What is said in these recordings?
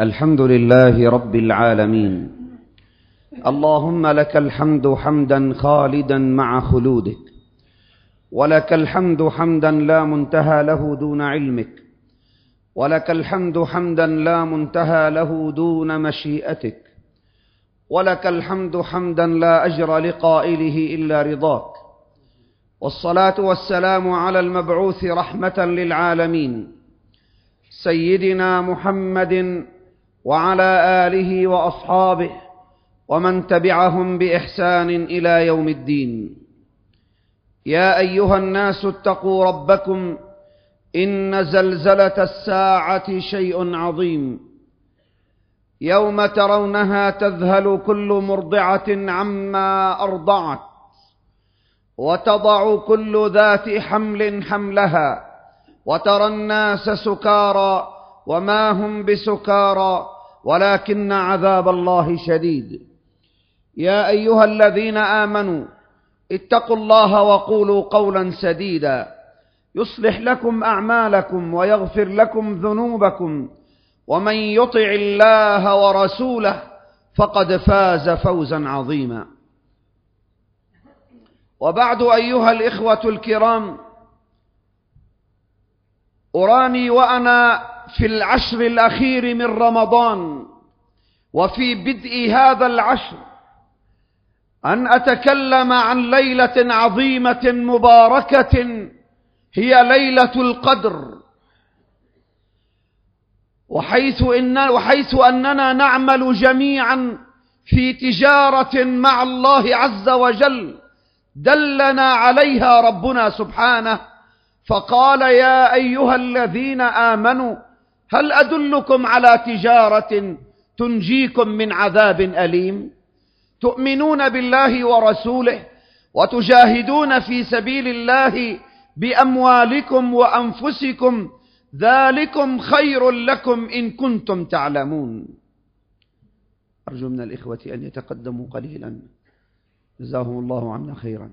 الحمد لله رب العالمين. اللهم لك الحمد حمدا خالدا مع خلودك ولك الحمد حمدا لا منتهى له دون علمك ولك الحمد حمدا لا منتهى له دون مشيئتك ولك الحمد حمدا لا أجر لقائله إلا رضاك. والصلاة والسلام على المبعوث رحمة للعالمين سيدنا محمد وعلى آله وأصحابه ومن تبعهم بإحسان إلى يوم الدين. يا أيها الناس اتقوا ربكم إن زلزلة الساعة شيء عظيم. يوم ترونها تذهل كل مرضعة عما أرضعت وتضع كل ذات حمل حملها وترى الناس سكارى وما هم بسكارى ولكن عذاب الله شديد. يا أيها الذين آمنوا اتقوا الله وقولوا قولا سديدا. يصلح لكم أعمالكم ويغفر لكم ذنوبكم. ومن يطع الله ورسوله فقد فاز فوزا عظيما. وبعد أيها الإخوة الكرام أراني وأنا في العشر الأخير من رمضان وفي بدء هذا العشر أن أتكلم عن ليلة عظيمة مباركة هي ليلة القدر. وحيث, إن وحيث أننا نعمل جميعا في تجارة مع الله عز وجل دلنا عليها ربنا سبحانه فقال يا أيها الذين آمنوا هل أدلكم على تجارة تنجيكم من عذاب أليم؟ تؤمنون بالله ورسوله وتجاهدون في سبيل الله بأموالكم وأنفسكم ذلكم خير لكم إن كنتم تعلمون. أرجو من الإخوة أن يتقدموا قليلا. جزاهم الله عنا خيرا.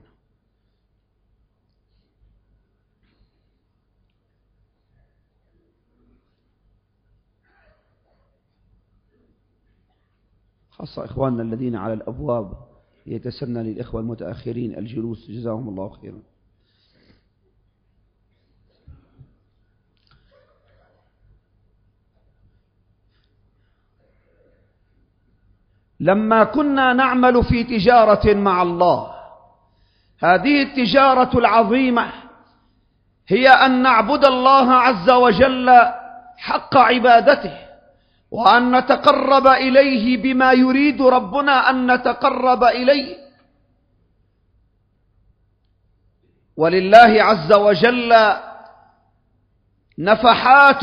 خاصة إخواننا الذين على الأبواب يتسنى للإخوة المتأخرين الجلوس. جزاهم الله خيرا. لما كنا نعمل في تجارة مع الله هذه التجارة العظيمة هي أن نعبد الله عز وجل حق عبادته. وأن نتقرب إليه بما يريد ربنا أن نتقرب إليه. ولله عز وجل نفحات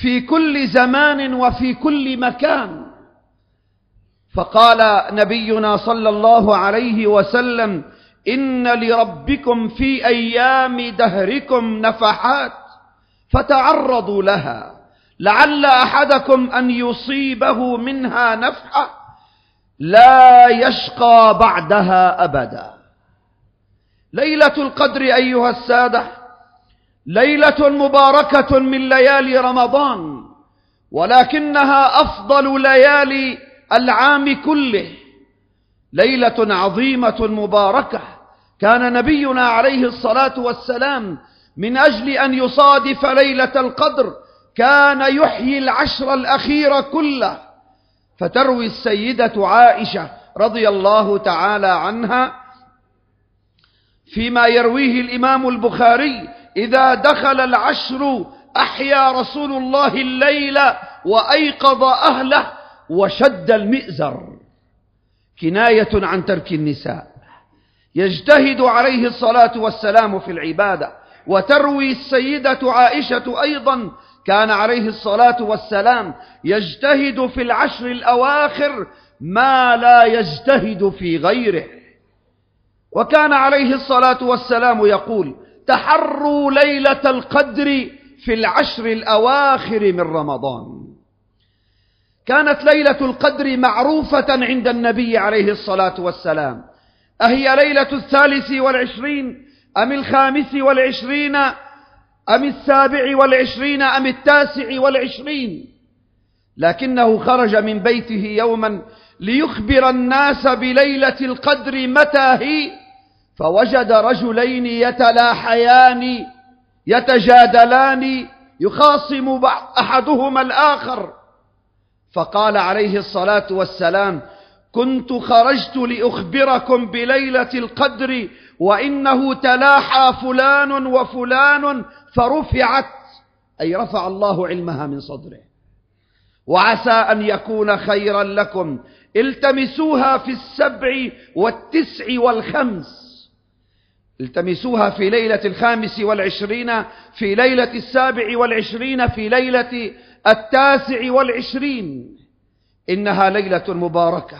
في كل زمان وفي كل مكان. فقال نبينا صلى الله عليه وسلم إن لربكم في أيام دهركم نفحات فتعرضوا لها. لعل أحدكم أن يصيبه منها نفحة لا يشقى بعدها أبدا. ليلة القدر أيها السادة ليلة مباركة من ليالي رمضان ولكنها أفضل ليالي العام كله. ليلة عظيمة مباركة كان نبينا عليه الصلاة والسلام من أجل أن يصادف ليلة القدر كان يحيي العشر الأخير كله فتروي السيدة عائشة رضي الله تعالى عنها فيما يرويه الإمام البخاري إذا دخل العشر أحيا رسول الله الليل وأيقظ أهله وشد المئزر. كناية عن ترك النساء. يجتهد عليه الصلاة والسلام في العبادة وتروي السيدة عائشة أيضا كان عليه الصلاة والسلام يجتهد في العشر الأواخر ما لا يجتهد في غيره. وكان عليه الصلاة والسلام يقول تحروا ليلة القدر في العشر الأواخر من رمضان. كانت ليلة القدر معروفة عند النبي عليه الصلاة والسلام. أهي ليلة الثالث والعشرين أم الخامس والعشرين أم السابع والعشرين أم التاسع والعشرين؟ لكنه خرج من بيته يوما ليخبر الناس بليلة القدر متى هي؟ فوجد رجلين يتلاحيان يتجادلان يخاصم أحدهما الآخر. فقال عليه الصلاة والسلام كنت خرجت لأخبركم بليلة القدر وإنه تلاحى فلان وفلان فرفعت أي رفع الله علمها من صدره. وعسى أن يكون خيرا لكم. التمسوها في السبع والتسع والخمس. التمسوها في ليلة الخامس والعشرين في ليلة السابع والعشرين في ليلة التاسع والعشرين. إنها ليلة مباركة.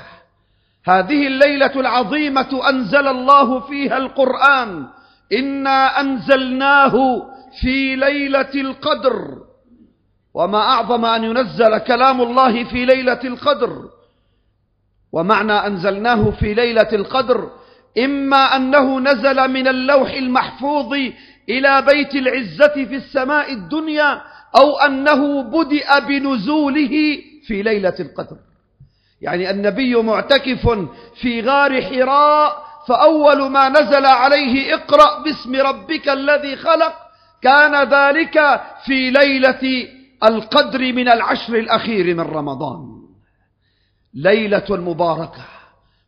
هذه الليلة العظيمة أنزل الله فيها القرآن. إنا أنزلناه في ليلة القدر. وما أعظم أن ينزل كلام الله في ليلة القدر. ومعنى أنزلناه في ليلة القدر إما أنه نزل من اللوح المحفوظ إلى بيت العزة في السماء الدنيا أو أنه بدأ بنزوله في ليلة القدر. يعني النبي معتكف في غار حراء فأول ما نزل عليه اقرأ باسم ربك الذي خلق كان ذلك في ليلة القدر من العشر الأخير من رمضان. ليلة مباركة.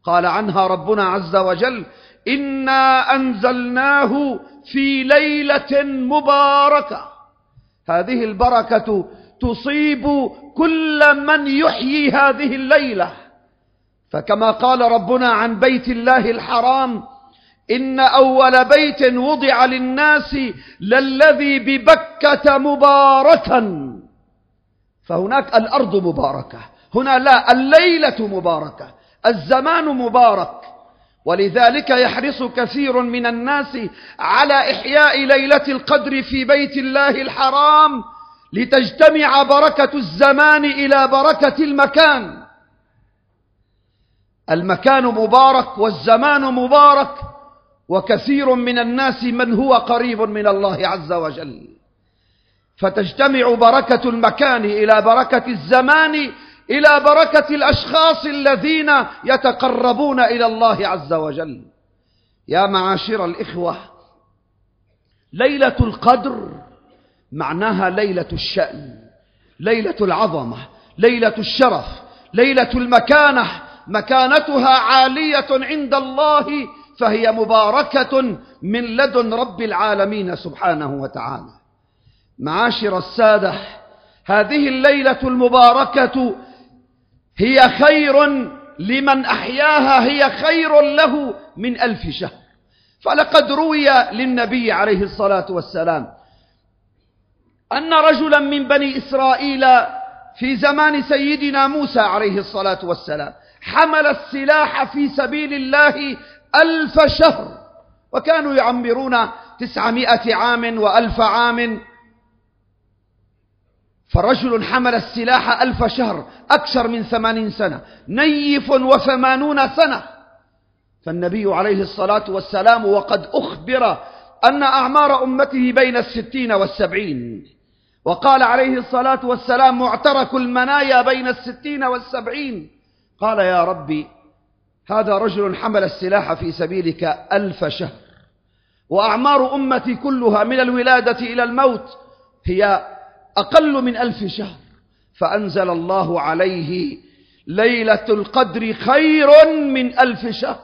قال عنها ربنا عز وجل إنا أنزلناه في ليلة مباركة. هذه البركة تصيب كل من يحيي هذه الليلة. فكما قال ربنا عن بيت الله الحرام إن أول بيت وضع للناس للذي ببكة مباركا. فهناك الأرض مباركة هنا لا الليلة مباركة الزمان مبارك. ولذلك يحرص كثير من الناس على إحياء ليلة القدر في بيت الله الحرام لتجتمع بركة الزمان إلى بركة المكان. المكان مبارك والزمان مبارك. وكثير من الناس من هو قريب من الله عز وجل. فتجتمع بركة المكان إلى بركة الزمان إلى بركة الأشخاص الذين يتقربون إلى الله عز وجل. يا معاشر الإخوة ليلة القدر معناها ليلة الشأن ليلة العظمة ليلة الشرف ليلة المكانة. مكانتها عالية عند الله فهي مباركة من لدن رب العالمين سبحانه وتعالى. معاشر السادة هذه الليلة المباركة هي خير لمن أحياها هي خير له من ألف شهر. فلقد روي للنبي عليه الصلاة والسلام أن رجلا من بني إسرائيل في زمان سيدنا موسى عليه الصلاة والسلام حمل السلاح في سبيل الله ألف شهر. وكانوا يعمرون تسعمائة عام وألف عام. فرجل حمل السلاح ألف شهر أكثر من ثمانين سنة نيف وثمانون سنة. فالنبي عليه الصلاة والسلام وقد أخبر أن أعمار أمته بين الستين والسبعين. وقال عليه الصلاة والسلام معترك المنايا بين الستين والسبعين قال يا ربي هذا رجل حمل السلاح في سبيلك ألف شهر. وأعمار أمتي كلها من الولادة إلى الموت هي أقل من ألف شهر. فأنزل الله عليه ليلة القدر خير من ألف شهر.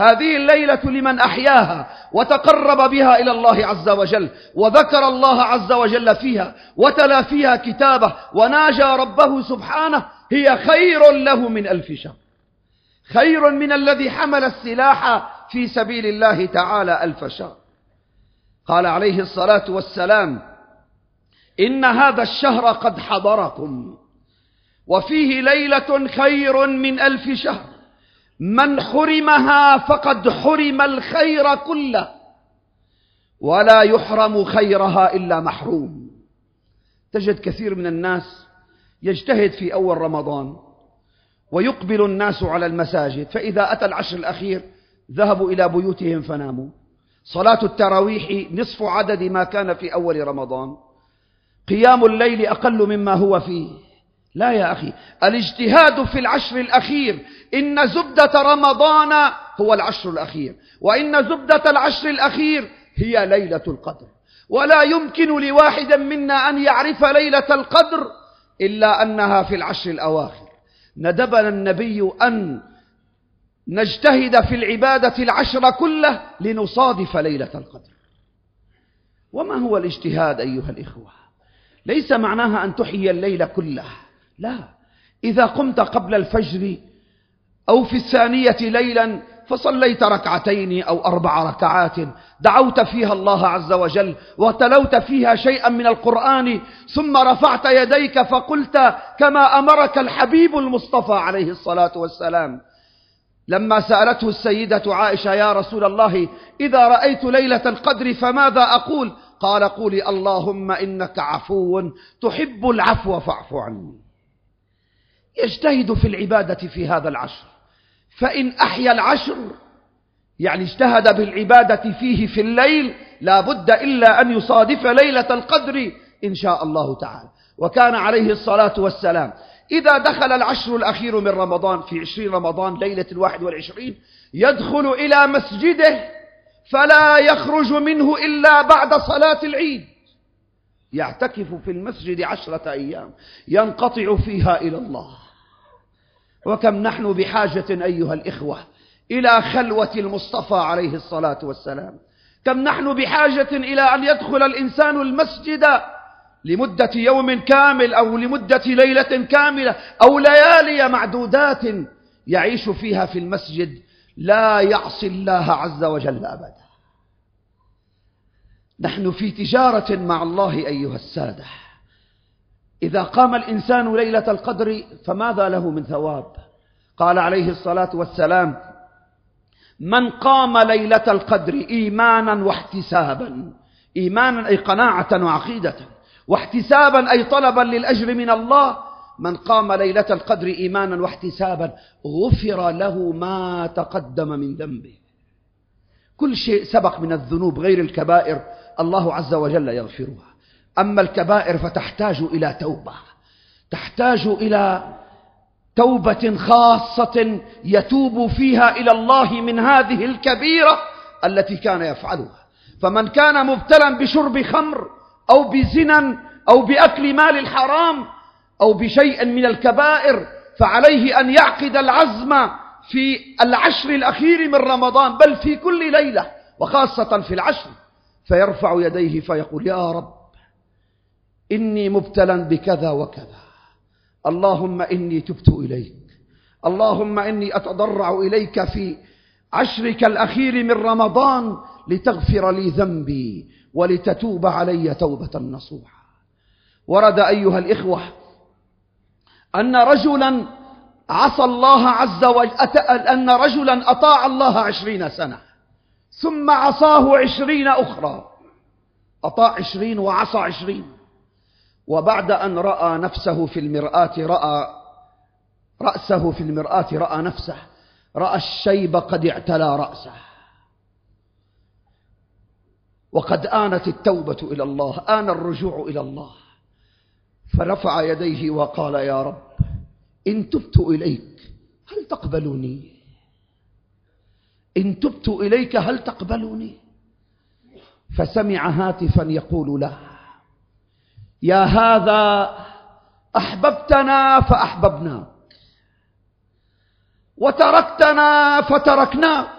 هذه الليلة لمن أحياها وتقرب بها إلى الله عز وجل وذكر الله عز وجل فيها وتلا فيها كتابه وناجى ربه سبحانه هي خير له من ألف شهر. خير من الذي حمل السلاح في سبيل الله تعالى ألف شهر. قال عليه الصلاة والسلام إن هذا الشهر قد حضركم وفيه ليلة خير من ألف شهر. من حرمها فقد حرم الخير كله ولا يحرم خيرها إلا محروم. تجد كثير من الناس يجتهد في أول رمضان ويقبل الناس على المساجد. فإذا أتى العشر الأخير ذهبوا إلى بيوتهم فناموا. صلاة التراويح نصف عدد ما كان في أول رمضان. قيام الليل أقل مما هو فيه. لا يا أخي الاجتهاد في العشر الأخير إن زبدة رمضان هو العشر الأخير وإن زبدة العشر الأخير هي ليلة القدر. ولا يمكن لواحد منا أن يعرف ليلة القدر إلا أنها في العشر الأواخر. ندبنا النبي أن نجتهد في العبادة العشر كله لنصادف ليلة القدر. وما هو الاجتهاد أيها الإخوة؟ ليس معناها أن تحيي الليل كله. لا. إذا قمت قبل الفجر أو في الثانية ليلا فصليت ركعتين أو أربع ركعات دعوت فيها الله عز وجل وتلوت فيها شيئا من القرآن ثم رفعت يديك فقلت كما أمرك الحبيب المصطفى عليه الصلاة والسلام. لما سألته السيدة عائشة يا رسول الله إذا رأيت ليلة القدر فماذا أقول؟ قال قولي اللهم إنك عفو تحب العفو فاعف عني. يجتهد في العبادة في هذا العشر فإن أحيا العشر يعني اجتهد بالعبادة فيه في الليل لا بد إلا أن يصادف ليلة القدر إن شاء الله تعالى. وكان عليه الصلاة والسلام. إذا دخل العشر الأخير من رمضان في عشرين رمضان ليلة الواحد والعشرين يدخل إلى مسجده فلا يخرج منه إلا بعد صلاة العيد. يعتكف في المسجد عشرة أيام ينقطع فيها إلى الله. وكم نحن بحاجة أيها الإخوة إلى خلوة المصطفى عليه الصلاة والسلام. كم نحن بحاجة إلى أن يدخل الإنسان المسجد لمدة يوم كامل أو لمدة ليلة كاملة أو ليالي معدودات يعيش فيها في المسجد. لا يعصي الله عز وجل أبدا. نحن في تجارة مع الله أيها السادة. إذا قام الإنسان ليلة القدر فماذا له من ثواب؟ قال عليه الصلاة والسلام من قام ليلة القدر إيمانا واحتسابا. إيمانا أي قناعة وعقيدة. واحتسابا أي طلبا للأجر من الله. من قام ليلة القدر إيمانا واحتسابا غفر له ما تقدم من ذنبه. كل شيء سبق من الذنوب غير الكبائر الله عز وجل يغفرها. أما الكبائر فتحتاج إلى توبة تحتاج إلى توبة خاصة يتوب فيها إلى الله من هذه الكبيرة التي كان يفعلها. فمن كان مبتلا بشرب خمر أو بزنا أو بأكل مال الحرام أو بشيء من الكبائر فعليه أن يعقد العزم في العشر الأخير من رمضان بل في كل ليلة وخاصة في العشر. فيرفع يديه فيقول يا رب إني مبتلا بكذا وكذا. اللهم إني تبت إليك. اللهم إني أتضرع إليك في عشرك الأخير من رمضان لتغفر لي ذنبي ولتتوب علي توبة نصوحا. ورد أيها الإخوة أن رجلا عصى الله عز وجل أن رجلا أطاع الله عشرين سنة ثم عصاه عشرين أخرى. أطاع عشرين وعصى عشرين. وبعد أن رأى نفسه في المرآة رأى رأسه في المرآة رأى نفسه رأى الشيب قد اعتلى رأسه. وقد آنت التوبة إلى الله آن الرجوع إلى الله. فرفع يديه وقال يا رب إن تبت إليك هل تقبلني؟ إن تبت إليك هل تقبلني؟ فسمع هاتفا يقول له يا هذا أحببتنا فأحببناك وتركتنا فتركناك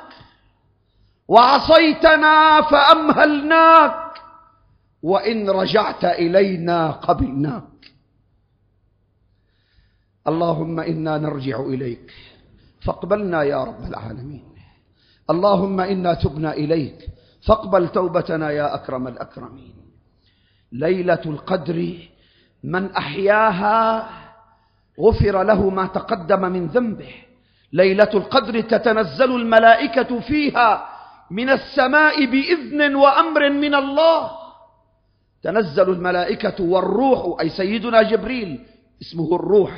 وعصيتنا فأمهلناك. وإن رجعت إلينا قبلناك. اللهم إنا نرجع إليك. فاقبلنا يا رب العالمين. اللهم إنا تبنا إليك. فاقبل توبتنا يا أكرم الأكرمين. ليلة القدر من أحياها غفر له ما تقدم من ذنبه. ليلة القدر تتنزل الملائكة فيها من السماء بإذن وأمر من الله. تنزل الملائكة والروح أي سيدنا جبريل اسمه الروح.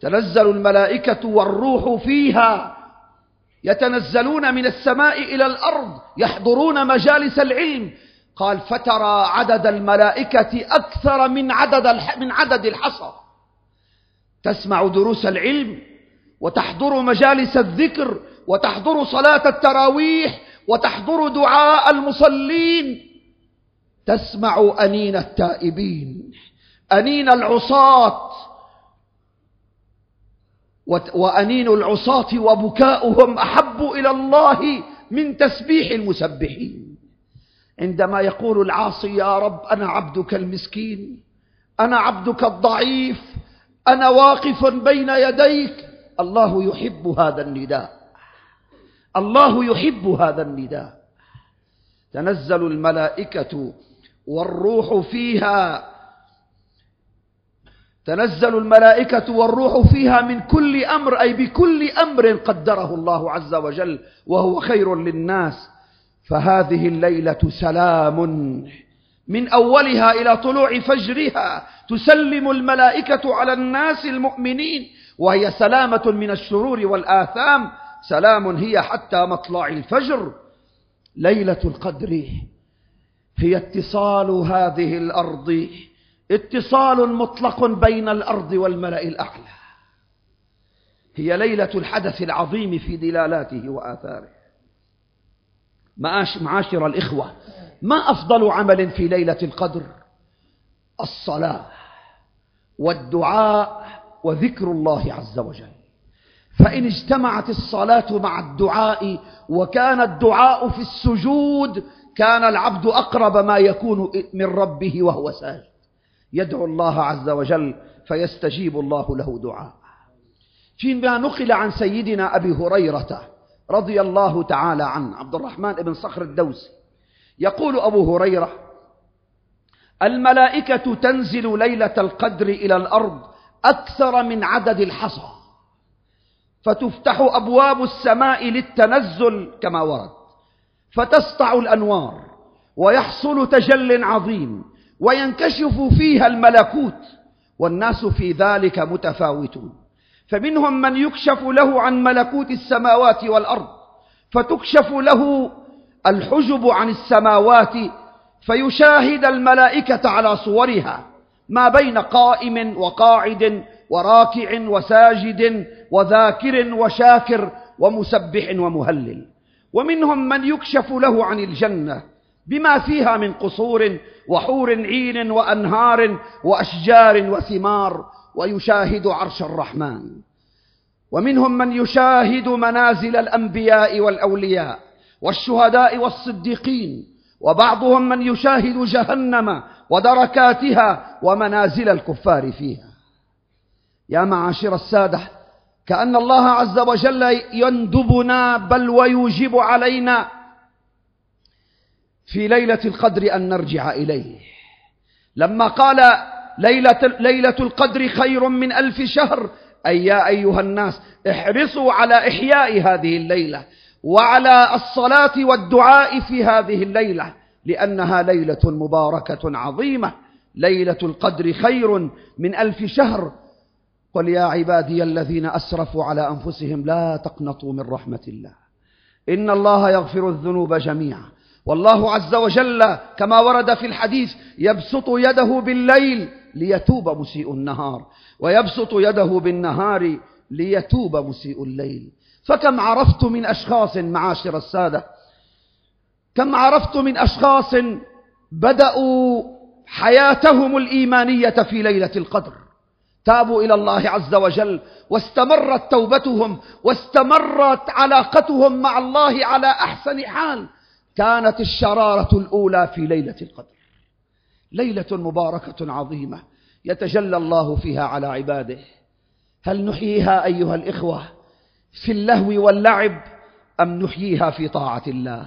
تنزل الملائكة والروح فيها يتنزلون من السماء إلى الأرض يحضرون مجالس العلم قال فترى عدد الملائكة أكثر من عدد من عدد الحصى. تسمع دروس العلم وتحضر مجالس الذكر وتحضر صلاة التراويح وتحضر دعاء المصلين. تسمع أنين التائبين أنين العصاة وأنين العصاة وبكاؤهم أحب إلى الله من تسبيح المسبحين. عندما يقول العاصي يا رب أنا عبدك المسكين أنا عبدك الضعيف أنا واقف بين يديك. الله يحب هذا النداء. الله يحب هذا النداء. تنزل الملائكة والروح فيها تنزل الملائكة والروح فيها من كل أمر أي بكل أمر قدره الله عز وجل وهو خير للناس. فهذه الليلة سلام. من أولها إلى طلوع فجرها تسلم الملائكة على الناس المؤمنين وهي سلامة من الشرور والآثام. سلام هي حتى مطلع الفجر. ليلة القدر هي اتصال هذه الأرض. اتصال مطلق بين الأرض والملأ الأعلى. هي ليلة الحدث العظيم في دلالاته وآثاره. معاشر الإخوة. ما أفضل عمل في ليلة القدر؟ الصلاة والدعاء وذكر الله عز وجل. فإن اجتمعت الصلاة مع الدعاء وكان الدعاء في السجود كان العبد أقرب ما يكون من ربه وهو ساجد. يدعو الله عز وجل فيستجيب الله له دعاء. فيما نقل عن سيدنا أبي هريرة رضي الله تعالى عنه عبد الرحمن بن صخر الدوسي. يقول أبو هريرة الملائكة تنزل ليلة القدر إلى الأرض أكثر من عدد الحصى فتفتح أبواب السماء للتنزل كما ورد فتسطع الأنوار ويحصل تجل عظيم وينكشف فيها الملكوت والناس في ذلك متفاوتون. فمنهم من يكشف له عن ملكوت السماوات والأرض فتكشف له الحجب عن السماوات فيشاهد الملائكة على صورها ما بين قائم وقاعد وراكع وساجد وذاكر وشاكر ومسبح ومهلل. ومنهم من يكشف له عن الجنة بما فيها من قصور وحور عين وأنهار وأشجار وثمار ويشاهد عرش الرحمن. ومنهم من يشاهد منازل الأنبياء والأولياء والشهداء والصديقين وبعضهم من يشاهد جهنم ودركاتها ومنازل الكفار فيها. يا معاشر السادة كأن الله عز وجل يندبنا بل ويوجب علينا في ليلة القدر أن نرجع إليه. لما قال ليلة, ليلة القدر خير من ألف شهر. أي يا أيها الناس احرصوا على إحياء هذه الليلة وعلى الصلاة والدعاء في هذه الليلة لأنها ليلة مباركة عظيمة. ليلة القدر خير من ألف شهر. قل يا عبادي الذين أسرفوا على أنفسهم لا تقنطوا من رحمة الله. إن الله يغفر الذنوب جميعا. والله عز وجل كما ورد في الحديث يبسط يده بالليل ليتوب مسيء النهار ويبسط يده بالنهار ليتوب مسيء الليل. فكم عرفت من أشخاص معاشر السادة؟ كم عرفت من أشخاص بدأوا حياتهم الإيمانية في ليلة القدر؟ تابوا إلى الله عز وجل واستمرت توبتهم واستمرت علاقتهم مع الله على أحسن حال. كانت الشرارة الأولى في ليلة القدر. ليلة مباركة عظيمة يتجلى الله فيها على عباده. هل نحييها أيها الإخوة في اللهو واللعب أم نحييها في طاعة الله؟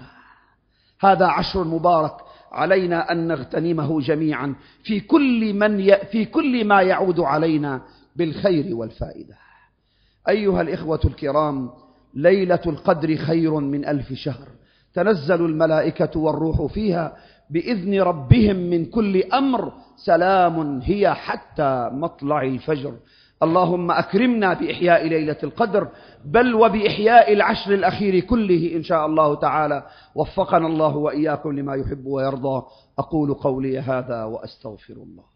هذا عشر مبارك علينا أن نغتنمه جميعا في كل, من ي... في كل ما يعود علينا بالخير والفائدة. أيها الإخوة الكرام ليلة القدر خير من ألف شهر. تنزل الملائكة والروح فيها بإذن ربهم من كل أمر سلام هي حتى مطلع الفجر. اللهم أكرمنا بإحياء ليلة القدر بل وبإحياء العشر الأخير كله إن شاء الله تعالى. وفقنا الله وإياكم لما يحب ويرضى. أقول قولي هذا وأستغفر الله.